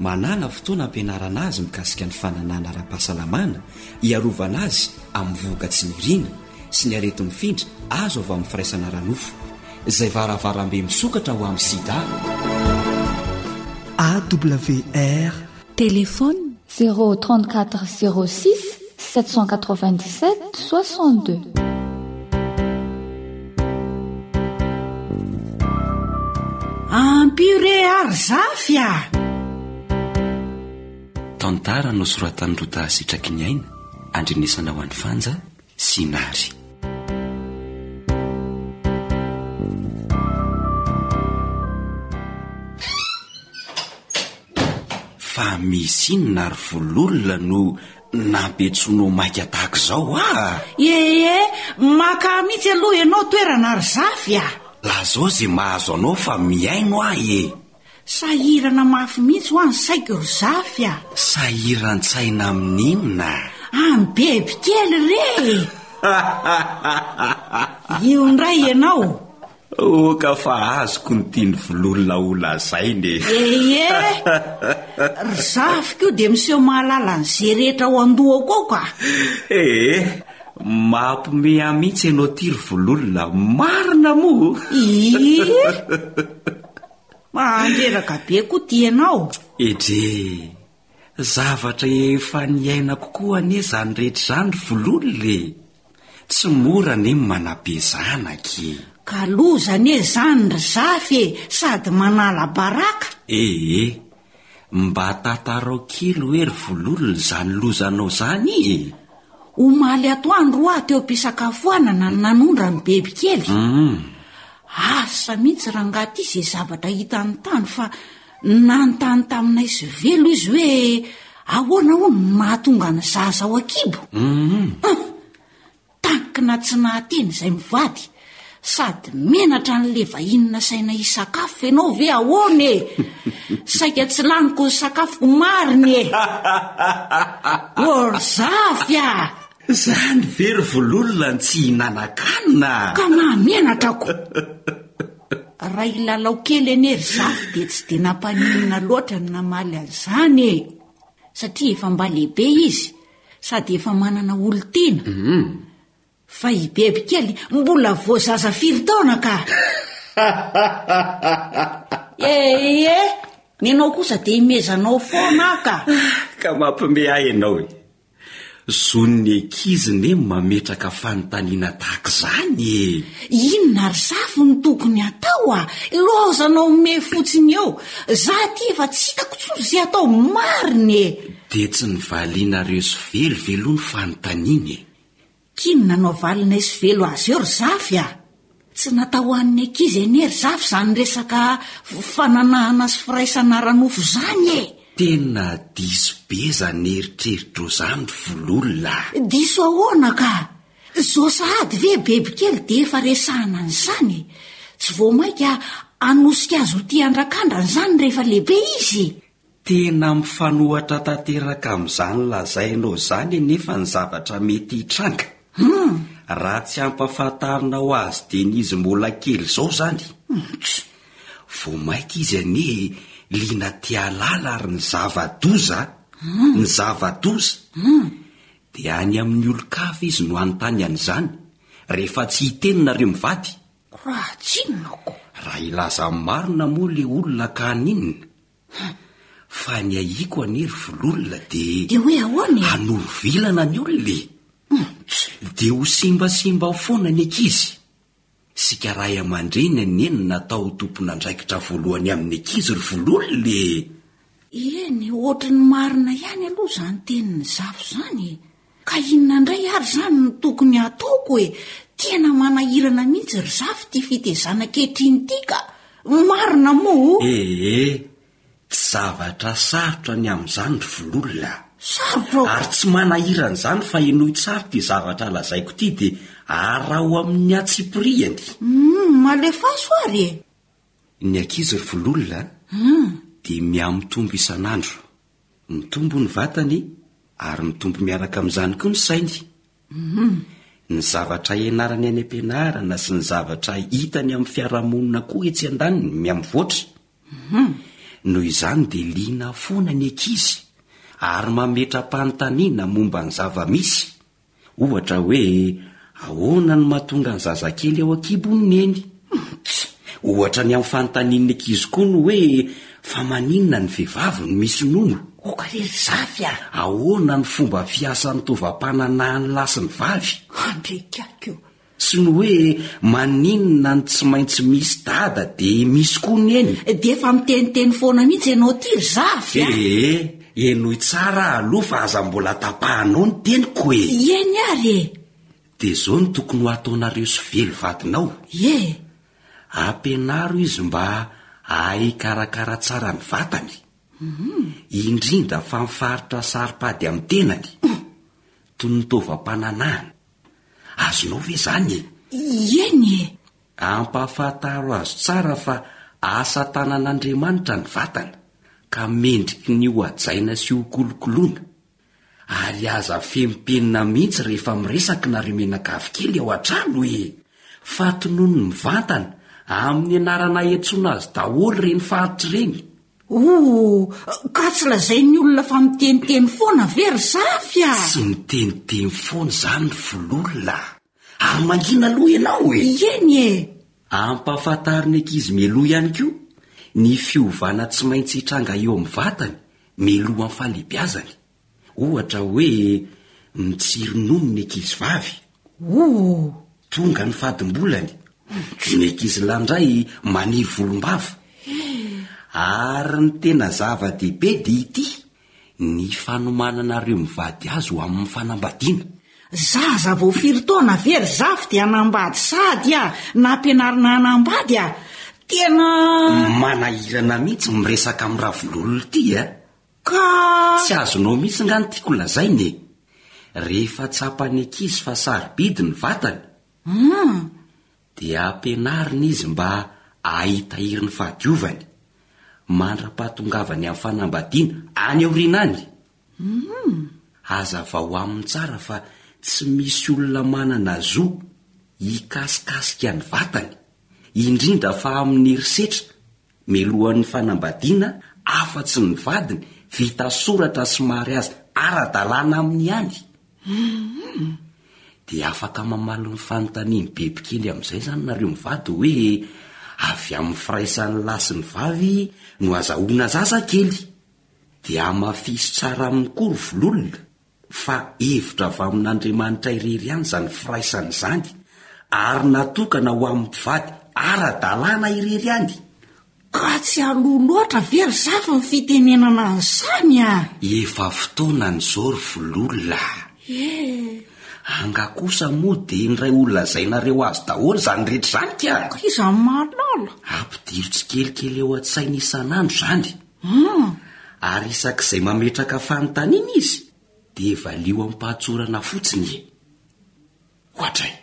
Manàna fotoana ampianarana azy mikasika ny fananàna ara-pahasalamana hiarovana azy amin'ny vohoka tsy niriana sy ny areti-mifindra azo avy amin'ny firaisana ara-nofo, izay varavarambe misokatra ho amin'ny sida. AWR. Téléphone, zéro trente-quatre zéro six 797 62. Ampio re ary zafy a! Tantara nosoratan'i Rota Sitrakiniaina, andrenesana ho an'i Fanja sy i Nary. Fa misy inona ry vololona no nampiantsoinao maika tahaka izao aa? Ee, maka mihitsy aloha ianao toerana ry Zafy aa! Lazao izay mahazo anao fa mihaino ahy ee! Sahirana mafy mihitsy hoa ny saiko ry Zafy aa! Sahiran-tsaina amin'inona? An'i bebikely re ee! Io indray ianao! Oka fa azoko ny tiany vololona ho lazaina e! Eie! Ry zafiko io dia miseho mahalala an'izay rehetra ao an-dohako ao ka! Ee, maha-mpimeaha mihitsy ianao ity ry vololona, marina moa! Iiiiy! Mahandreraka be koa ity ianao! Edree! Zavatra efa niainako koa anie zany rehetra zany ry Vololona e! Tsy mora anie ny manabe zanaka e! Ka loza anie zany ry Zafy e! Sady manala baraka! Ee, mba tantarao kely hoe ry Vololona zany lozanao zany e! Omaly atoandro hoa teo am-pisakafoanana no nanondra ny beby kely. Asa mihitsy rangaha ty ze zavatra hitany tany fa. Nanontany taminay sy Velo izy hoe ahoana hono no mahatonga ny zaza ao an-kibo. Humph! Tankina tsy nahateny izay mivady. Sady menatra an'le vahiny nasaina hisakafo ianao ve ahoana e? Saika tsy laniko ny sakafoko marina e! Orzafy a! Zany ve ry vololona ny tsy hihinanan-kanina a! Ka mahamenatra ko! Raha hilalao kely anie ry zafy dia tsy dia nampaninona loatra ny namaly azy izany e! satria efa mba lehibe izy sady efa manana olon-tiana. Fa i beby kely mbola vao zaza firy taona ka! Eeh! Ny anao kosa dia imezanao foana aho ka! Ka mampime ahy ianao e! Zon'ny ankizy ne ny mametraka fanontaniana tahaka izany e! Inona ary zafy no tokony hatao a! Ilaozanao ome fotsiny eo! Za aty efa tsy hitako tsony izay atao marina e! Dia tsy nivalianareo sy velively oa ny fanontaniana e! K'inona no avalinay sy velo azy eo ry Zafy a! Tsy natao ho an'ny ankizy anie ry Zafy izany resaka fananahana sy firaisana ara-nofo izany e! Tena diso be izany eritreritrao izany ry Vololona a! Diso ahoana ka! Izao sahady ve bebikely dia efa resahana an'izany e! Tsy vao mainka hanosika azy ho tia andrak'andrana izany rehefa lehibe izy e! Tena mifanohatra tanteraka amin'izany lazainao izany anefa ny zavatra mety hitranga. Hum! Raha tsy ampafantarina ho azy Denise mbola kely izao izany. Humpts! Vao maika izy anie liana te hahalala ary ny zava-doza, ny zava-doza, dia any amin'ny olon-kafa izy no hanontany an'izany, rehefa tsy hiteny nareo mivady. Raha tsinona ko! Raha hilaza ny marina moa le olona ka haninona? Hum! Fa ny ahiako anie ry Vololona dia. Dia hoe ahoana e? Hanoro vilana ny olona e! Hum! Tsy. Dia ho simbasimba ao foana ny ankizy. Isika ray aman-dreny anie no natao ho tompon'andraikitra voalohany amin'ny ankizy ry Vololona e! Eny, ohatran'ny marina ihany aloha izany tenin'i Zafy izany e! Ka inona indray ary izany no tokony hataoko e? Tena manahirana mihitsy ry Zafy ity fitezana ankehitriny ity ka! Marina moa o? Ee, tsy zavatra sarotra ny amin'izany ry Vololona a! Sarotra o! Ary tsy manahirana izany fa henoy tsara ity zavatra lazaiko ity dia araho amin'ny antsipiriany. Humm, malefaso ary e! Ny ankizy ry Vololona dia mihamitombo isan'andro. Mitombo ny vatany ary mitombo miaraka amin'izany koa ny sainy. Ny zavatra ianarany any am-pianarana sy ny zavatra hitany amin'ny fiarahamonina koa etsy an-daniny mihamivoatra. Noho izany dia liana foana ny ankizy ary mametra-panontaniana momba ny zava-misy. Ohatra hoe, Ahoana no mahatonga ny zazakely ao an-kibon'ny neny? Tsia! Ohatra ny amin'ny fanontanian'ny ankizy koa ny hoe, Fa maninona ny vehivavy no misy nono? Oka re ry zafy a! Ahoana ny fomba fiasan'ny tovam-pananahan'ny lahy sy ny vavy? Handre kaiky o! Tsy ny hoe maninona no tsy maintsy misy dada dia misy koa neny. Dia efa miteniteny foana mihitsy ianao ity ry zafy a! Ee, henoy tsara aloha fa aza mbola tapahanao ny teniko e! Ieny ary e! Dia izao no tokony ho ataonareo sy velivadinao. Ie! Ampianaro izy mba hahay hikarakara tsara ny vatany, indrindra fa mifaritra saropady amin'ny tenany, toy ny taovam-pananahana. Azonao ve zany e? Ieny e! Ampahafantaro azy tsara fa asa tanan'Andriamanitra ny vatana ka mendriky ny hohajaina sy hokolokoloina. Ary aza feno penina mihitsy rehefa miresaka nareo mianakavy kely ao an-trano e! Fa tonony mivantana amin'ny anarana iantsoana azy daholo ireny faritry ireny. Ooh! Ka tsy lazain'ny olona fa miteniteny foana ve ry Zafy a? Tsy miteniteny foana izany ny foloalona a! Ary mangina loha ianao e! Ieny e! Ampahafantarin'ny ankizy mialoha ihany koa ny fiovana tsy maintsy hitranga eo amin'ny vatany mialohan'ny fahalehibiazany. Ohatra hoe ny tsy ronono ny ankizivavy. Ooh! Tonga ny fadim-bolany. Ny ankizilahy indray maniry volom-bava. Ary ny tena zava-dehibe dia ity, ny fanomanana ireo mivady azy ho amin'ny fanambadiana. Zaza vao firy taona ve ry zafy dia hanambady sady a! Nampianarina hanambady a! Tena. Manahirana mihitsy miresaka amin'ny ravololona ity a! Ka tsy azonao mihitsy nga ny tiako lazaina e! Rehefa tsapan'ny ankizy fa sarobidy ny vatany, Hum! dia ampianarina izy mba ahitahiry ny fahadiovany, mandra-pahatongavany amin'ny fanambadiana any aoriana any. Hum! Hazavao aminy tsara fa tsy misy olona manana zo hikasikasika ny vatany, indrindra fa amin'ny herisetra Milohan'ny fanambadiana, afa-tsy ny vadiny, vita soratra sy mary azy ara-dalàna aminy ihany. Hum! Dia afaka mamaly ny fanontanian'i Bebikely amin'izay izany nareo mivady hoe avy amin'ny firaisan'ny lahy sy ny vavy no azahoana zazakely. Dia hamafiso tsara aminy koa ry Vololona. fa hevitra avy amin'Andriamanitra irery ihany izany firaisana izany ary natokana ho amin'ny mpivady ara-dalàna irery ihany. Ka tsy aloha loatra ve ry zafy ny fitenenana an'izany a! Efa fotoanany izao ry Vololona a! Eh! Anga kosa moa dia indray holazainareo azy daholo izany rehetra izany ka! Iza no mahalala? Ampidiro tsikelikely eo an-tsaina isan'andro izany. Hum! Ary isak'izay mametraka fanontaniana izy dia valio am-pahatsorana fotsiny e! Oadray!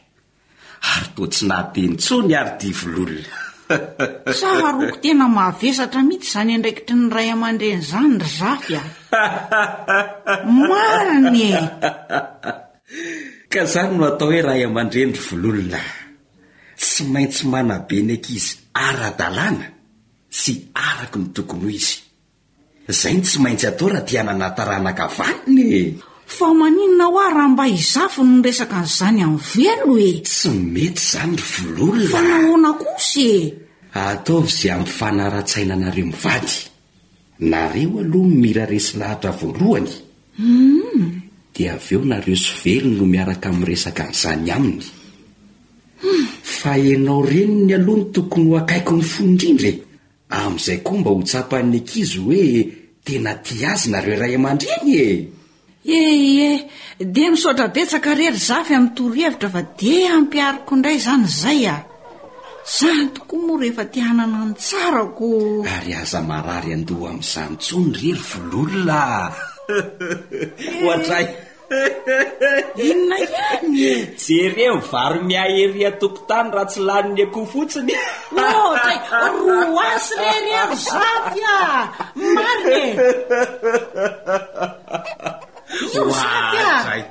Ary toa tsy nahateny intsony ary Divololona. Tsaroako tena mavesatra mihitsy izany andraikitry ny ray aman-dreny izany ry Zafy a! Marina e! Ka izany no atao hoe ray aman-dreny ry Vololona a! Tsy maintsy manabe ny ankizy ara-dalàna Tsy araka ny tokony ho izy. Izay no tsy maintsy atao raha te hanana taranaka vanona e! Fa maninona hoa raha mba i Zafy no niresaka an'izany an'i Velo e! Tsy mety izany ry Vololona a! Fa nahoana kosa e! Ataovy izay hampifanara-tsaina anareo mivady. Nareo aloha no mila resy lahatra voalohany. Humm. Dia avy eo nareo sy Velo no miaraka miresaka an'izany aminy. Humm! Fa enao reniny aloha no tokony ho akaikin'ny fo indrindra e! Amin'izay koa mba ho tsapan'ny ankizy hoe tena tia azy nareo ray aman-dreny e! Eehh! Dia misaotra betsaka re ry Zafy amin'ny torohevitra fa dia hampihariko indray izany izay a! Izany tokoa moa rehefa te hanana ny tsarako o! Ary aza marary an-doha amin'izany intsony re ry Vololona a! Ho an-tray! Inona ihany e? Jereo vary miahy ery an-tokotany raha tsy lanin'ny akoho fotsiny. Oh, tay, roasy re ry ry zavy a! Marina e! Io zavy a! Zay.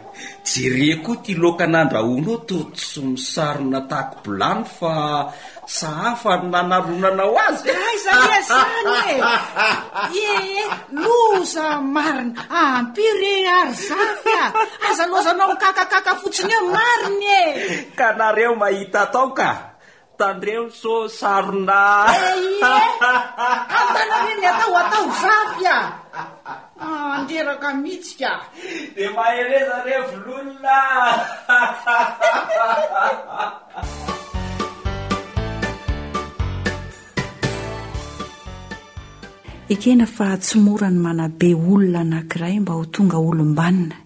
Jereo koa ty loaka nandrahoanao toa tsy misarona tahako bilany fa Sahafo ary nanaronanao azy e! Aiza anie izany e! Iee, loza marina! Ampio re ary zafy a! Aza lozanao mikakakaka fotsiny eo marina e! Ka nareo mahita atao ka! Tandremo so sarona! Ee, antanareo ny atao atao zafy a! Tanteraka mitsy ka. Dia mahereza re vololona a! Ekena fa tsy mora ny manabe olona anankiray mba ho tonga olom-banona,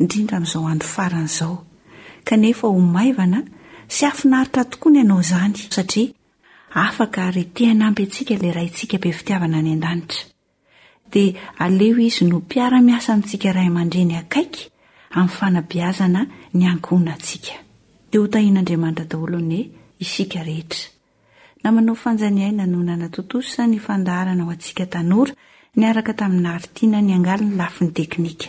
indrindra amin'izao andro farany izao, kanefa ho maivana sy hahafinaritra tokoa ny hanao izany, satria afaka ary te-hanampy antsika ilay Raintsika be fitiavana any an-danitra. dia aleo izy no mpiara-miasa amintsika ray aman-dreny akaiky amin'ny fanabeazana ny ankohonantsika. Dia hotahian'Andriamanitra daholo anie isika rehetra. Namanao fanjaniaina no nanatontosa ny fandaharana ho antsika tanora niaraka tamin'i Naritina niangaly ny lafiny teknika.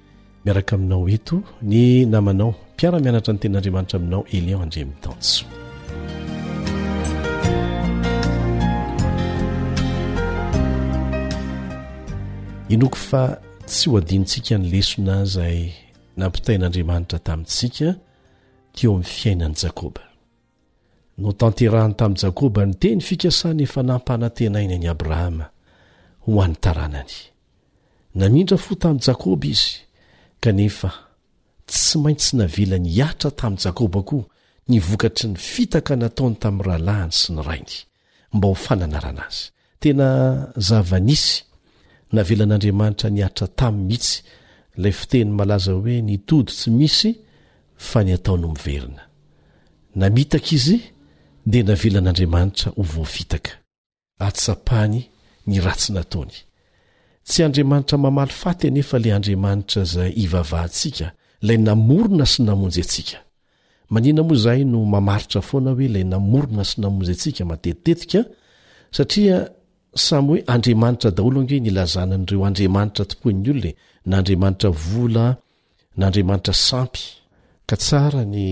Miaraka aminao eto ny namanao mpiara-mianatra ny tenin'Andriamanitra aminao Elion Andriamitanjo. Inoako fa tsy ho adinontsika ny lesona izay nampitain'Andriamanitra tamintsika teo amin'ny fiainan'i Jakoba. Notanterahiny tamin'i Jakoba ny teny fikasana efa nampanantenainy an'i Abrahama ho an'ny taranany. Namindra fo tamin'i Jakoba izy, kanefa tsy maintsy navelany hihatra tamin'i Jakoba koa ny vokatry ny fitaka nataony tamin'ny rahalahiny sy ny rainy. mba ho fananarana azy. Tena zava-nisy navelan'Andriamanitra nihatra taminy mihitsy ilay fiteny malaza hoe ny tody tsy misy fa ny atao no miverina. Namitaka izy dia navelan'Andriamanitra ho voafitaka. Ahatsapany ny ratsy nataony. Tsy Andriamanitra mamaly faty anefa ilay Andriamanitra izay ivavahantsika, ilay namorona sy namonjy antsika. Maninona moa izahay no mamaritra foana hoe ilay namorona sy namonjy antsika matetitetika? Satria samy hoe andriamanitra daholo ange ny ilazana an'ireo andriamanitra tompoin'ny olona e, na andriamanitra vola na andriamanitra sampy. Ka tsara ny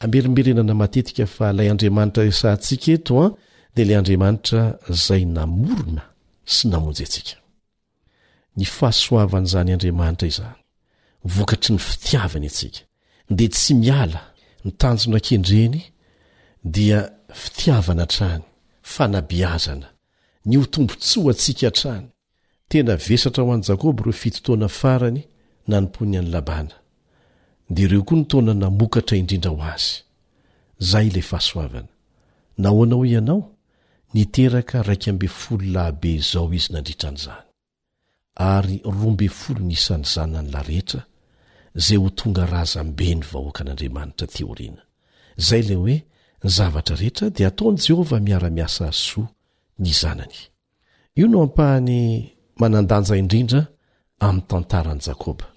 hamerimberenana matetika fa ilay andriamanitra resahantsika eto dia ilay andriamanitra izay namorona sy namonjy antsika. Ny fahasoavan'izany Andriamanitra izany, vokatry ny fitiavany antsika, dia tsy miala, ny tanjona kendreny dia fitiavana hatrany, fanabeazana, ny ho tombontsoantsika hatrany. Tena vesatra ho an'i Jakoba ireo fito taona farany nanompoany an'i Labana, dia ireo koa ny taona namokatra indrindra ho azy. Izay ilay fahasoavana. Nahoana hoy ianao? Niteraka iraika ambin'ny folo lahy be izao izy nandritra an'izany, ary roa ambin'ny folo ny isan'ny zanany lahy rehetra, izay ho tonga razambe ny vahoakan'Andriamanitra aty aoriana. Izay ilay hoe ny zavatra rehetra dia ataon'i Jehovah miara-miasa soa ny zanany. Io no ampahany manan-danja indrindra amin'ny tantaran'i Jakoba,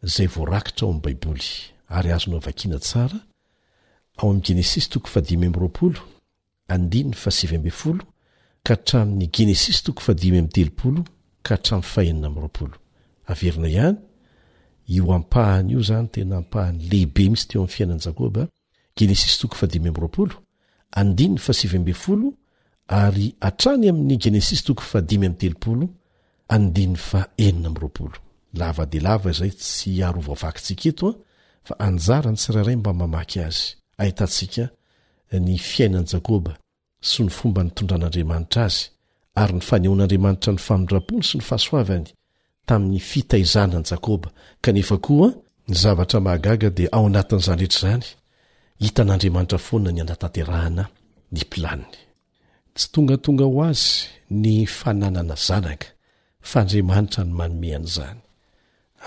izay voarakitra ao amin'ny Baiboly ary azonao vakiana tsara ao amin'ny Genesisy toko fahadimy amby roapolo andininy fahasivy ambin'ny folo ka hatramin'ny Genesisy toko fahadimy amby telopolo ka hatramin'ny fahenina amby roapolo. Averina ihany, io ampahany io izany tena ampahany lehibe mihitsy teo amin'ny fiainan'i Jakoba, Genesisy toko fahadimy amby roapolo, andininy fahasivy ambin'ny folo ary hatrany amin'ny Genesisy toko fahadimy amby telopolo, andininy fahenina amby roapolo. Lava dia lava izay tsy arovavakintsika eto an, fa anjaran'ny tsirairay mba mamaky azy, ahitantsika ny fiainan'i Jakoba sy ny fomba nitondran'Andriamanitra azy ary ny fanehoan'Andriamanitra ny famindrampony sy ny fahasoavany tamin'ny fitaizana an'i Jakoba, kanefa koa, ny zavatra mahagaga dia ao anatin'izany rehetra izany, hitan'Andriamanitra foana ny hanatanterahana ny planiny. Tsy tongatonga ho azy ny fananana zanaka, fa Andriamanitra no manome an'izany.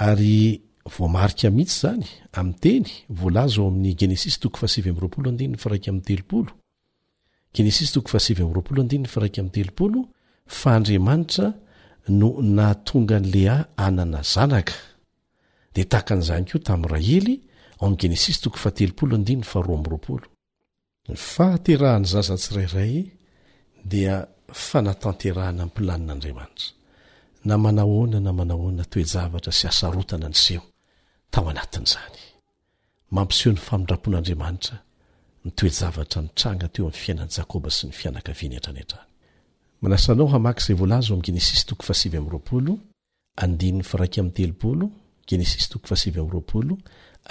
Ary voamarika mihitsy izany amin'ny teny voalaza ao amin'ny Genesisy toko fahasivy amby roapolo andininy firaika amby telopolo. Genesisy toko fahasivy amby roapolo andininy firaika amby telopolo fa Andriamanitra no nahatonga an'i Lea hanana zanaka. Dia tahaka an'izany koa tamin'i Rahely ao amin'ny Genesisy toko fahatelopolo andininy faharoa amby roapolo. Ny fahaterahan'ny zaza tsirairay dia fanatanterahana ny planin'Andriamanitra. Na manahoana na manahoana toe-javatra sy hasarotana niseho tao anatin'izany. Mampiseho ny famindram-pon'Andriamanitra ny toe-javatra nitranga teo amin'ny fiainan'i Jakoba sy ny fianakaviany hatrany hatrany. Manasa anao hamaky izay voalaza ao amin'ny Genesisy toko fahasivy amby roapolo Andininy faraika amby telopolo, Genesisy toko fahasivy amby roapolo,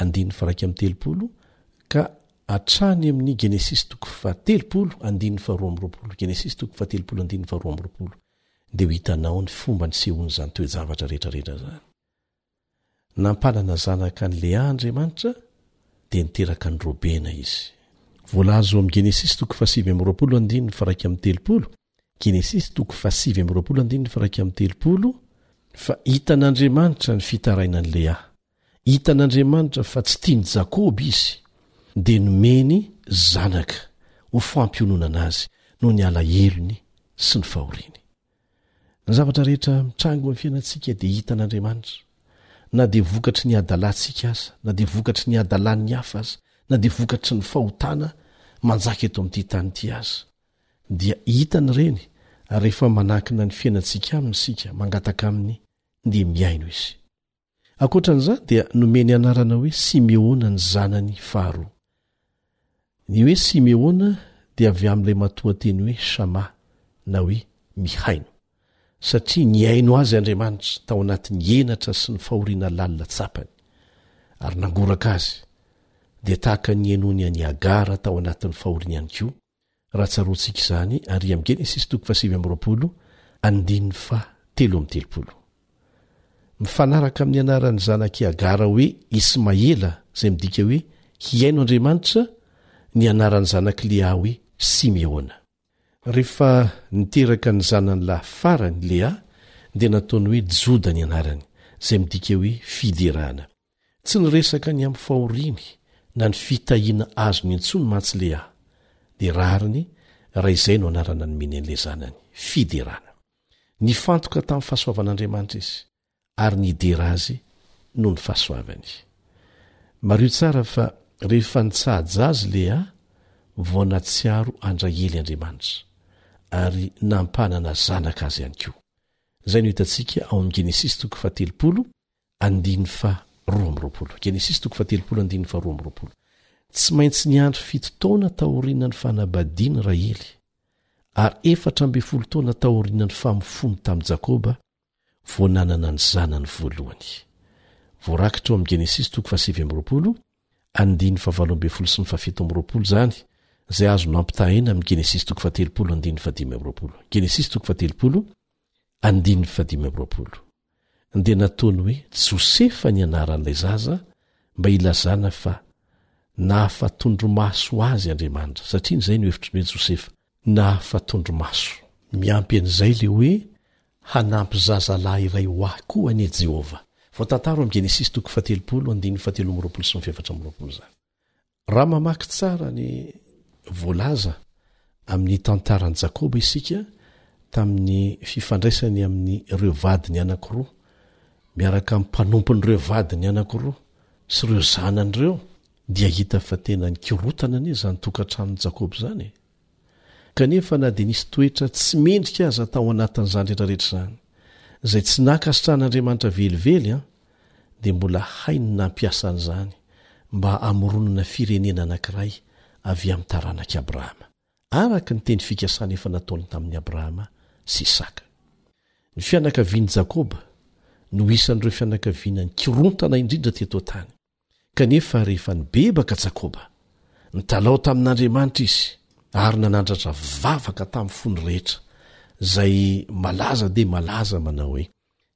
andininy faraika amby telopolo, ka hatrany amin'ny Genesisy toko fahatelopolo, andininy faharoa amby roapolo, Genesisy toko fahatelopolo andininy faharoa amby roapolo, dia ho hitanao ny fomba nisehoan'izany toe-javatra rehetrarehetra izany. Nampanana zanaka an'i Lea Andriamanitra, dia niteraka an'i Robena Izy. Voalaza ao amin'ny Genesisy toko fahasivy amby roapolo andininy faraika amby telopolo, Genesisy toko fahasivy amby roapolo andininy faharaika amby telopolo fa hitan'Andriamanitra ny fitarainan'i Lea. Hitan'Andriamanitra fa tsy tian'i Jakoba izy, dia nomeny zanaka ho fampiononana azy noho ny alahelony sy ny fahoriany. Ny zavatra rehetra mitranga eo amin'ny fiainantsika dia hitan'Andriamanitra, na dia vokatry ny hadalantsika aza, na dia vokatry ny hadalan'ny hafa aza, na dia vokatry ny fahotana manjaka eto amin'ity tany ity aza. dia hitany ireny ary rehefa manankina ny fiainantsika aminy isika, mangataka aminy, dia mihaino izy. Ankoatra an'izany dia nomeny anarana hoe Simeona ny zanany faharoa. Ny hoe Simeona dia avy amin'ilay matoanteny hoe Shama na hoe mihaino, satria nihaino azy Andriamanitra tao anatin'ny henatra sy ny fahoriana lalina tsapany, ary nangoraka azy, dia tahaka ny nihainoany an'i Hagara tao anatin'ny fahoriana ihany koa, raha tsaroantsika izany ary amin'ny Genesisy toko fahasivy amby roapolo andininy faha telo amby telopolo. Mifanaraka amin'ny anaran'ny zanak'i Hagara hoe Ismaela izay midika hoe hihaino Andriamanitra ny anaran'ny zanak'i Lea hoe Simeona. Rehefa niteraka ny zanany lahy farany Lea dia nataony hoe Joda ny anarany izay midika hoe fiderana. Tsy niresaka ny amin'ny fahoriany na ny fitahiana azony intsony mantsy Lea, dia rariny raha izay no anarana nomeny an'ilay zanany, fiderana. Nifantoka tamin'ny fahasoavan'Andriamanitra izy, ary nidera Azy noho ny fahasoavany. Mariho tsara fa rehefa nitsaha-j Azy Lea vao natsiaro an-dRahely Andriamanitra, ary nampanana zanaka azy ihany koa. Izay no hitantsika ao amin'ny Genesisy toko fahatelopolo, andininy faha roa amby roapolo. Genesisy toko fahatelopolo andininy faha roa amby roapolo. Tsy maintsy niandry fito taona taorianan'ny fanabadiany Rahely, ary efatra ambin'ny folo taona taorianan'ny famofoany tamin'i Jakoba vao nanana ny zanany voalohany. Voarakitra ao amin'ny Genesisy toko fahasivy amby roapolo andininy faha valo ambin'ny folo sy ny faha fito amby roapolo izany, izay azo nampitahaina amin'ny Genesisy toko fahatelopolo andininy faha dimy amby roapolo. Genesisy toko fahatelopolo andininy faha dimy amby roapolo. dia nataony hoe Josefa ny anaran'ilay zaza mba hilazana fa nahafatondromaso azy Andriamanitra, satria izay no hevitry ny hoe Josefa, nahafatondromaso. Miampy an'izay ilay hoe hanampy zazalahy iray ho ahy koa anie Jehovah. Voatantaro ao amin'ny Genesisy toko fahatelopolo, andininy fahateloambiroapolo sy ny fahefatra ambiroapolo izany. Raha mamaky tsara ny voalaza amin'ny tantaran'i Jakoba isika tamin'ny fifandraisany amin'ireo vadiny anankiroa miaraka amin'ny mpanompon'ireo vadiny anankiroa sy ireo zanany ireo dia hita fa tena nikorontana anie izany tokantranon'i Jakoba izany e! Kanefa na dia nisy toetra tsy mendrika aza tao anatin'izany rehetrarehetra izany, izay tsy nankasitrahan'Andriamanitra velively, dia mbola hainy nampiasa an'izany mba hamoronana firenena anankiray avy amin'ny taranak'i Abrahama, araka ny teny fikasana efa nataony tamin'i Abrahama sy Isaka. Ny fianakavian'i Jakoba no isan'ireo fianakaviana nikorontana indrindra teto an-tany. Kanefa rehefa nibebaka Jakoba, nitalaho tamin'Andriamanitra izy ary nanandratra vavaka tamin'ny fony rehetra, izay malaza dia malaza manao hoe,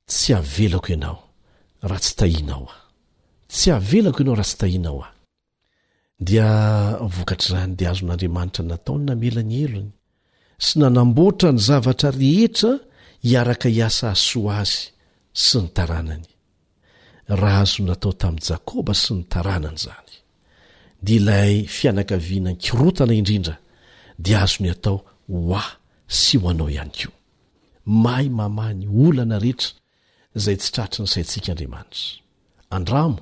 Tsy havelako ianao raha tsy tahinao aho. Tsy havelako ianao raha tsy tahinao aho. Dia vokatr'izany dia azon'Andriamanitra natao ny namela ny helony sy nanamboatra ny zavatra rehetra hiaraka hiasa hahasoa azy sy ny taranany. Raha azo natao tamin'i Jakoba sy ny taranany izany, dia ilay fianakaviana nikirotana indrindra dia azony atao ho ahy sy ho anao ihany koa. Mahay mamaha ny olana rehetra izay tsy tratry ny saintsika Andriamanitra. Andramo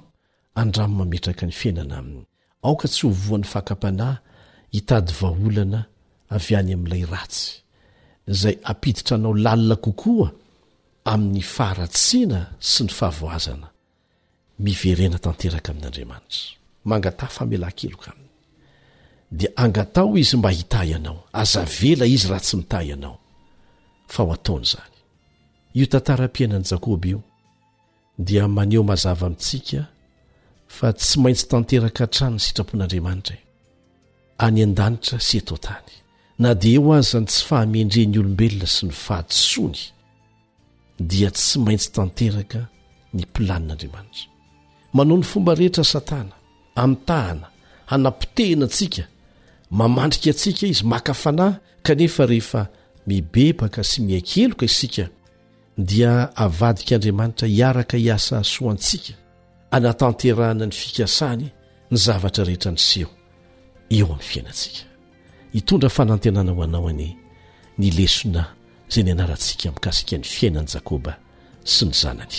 Andramo mametraka ny fiainana aminy. Aoka tsy ho voan'ny fakam-panahy hitady vahaolana avy any amin'ilay ratsy, izay hampiditra anao lalina kokoa amin'ny faharatsiana sy ny fahavoazana. Miverena tanteraka amin'Andriamanitra. Mangataha famelan-keloka Aminy. Dia angataho Izy mba hitahy anao. Aza avela Izy raha tsy mitahy anao, fa ho ataony izany. Io tantaram-piainan'i Jakoba io. dia maneho mazava amintsika fa tsy maintsy tanteraka hatrany ny sitrapon'Andriamanitra e, any an-danitra sy eto an-tany, na dia eo aza ny tsy fahamendrehin'ny olombelona sy ny fahadisoany, dia tsy maintsy tanteraka ny planin'Andriamanitra. Manao ny fomba rehetra Satana, amitahana, hanapotehina antsika, mamandrika antsika izy, maka fanahy, kanefa rehefa mibebaka sy miaiky heloka isika, dia avadik'Andriamanitra hiaraka hiasa soa antsika anatanterahana ny fikasany ny zavatra rehetra niseho eo amin'ny fiainantsika. Hitondra fanantenana ho anao anie ny lesona izay nianarantsika mikasika ny fiainan'i Jakoba sy ny zanany.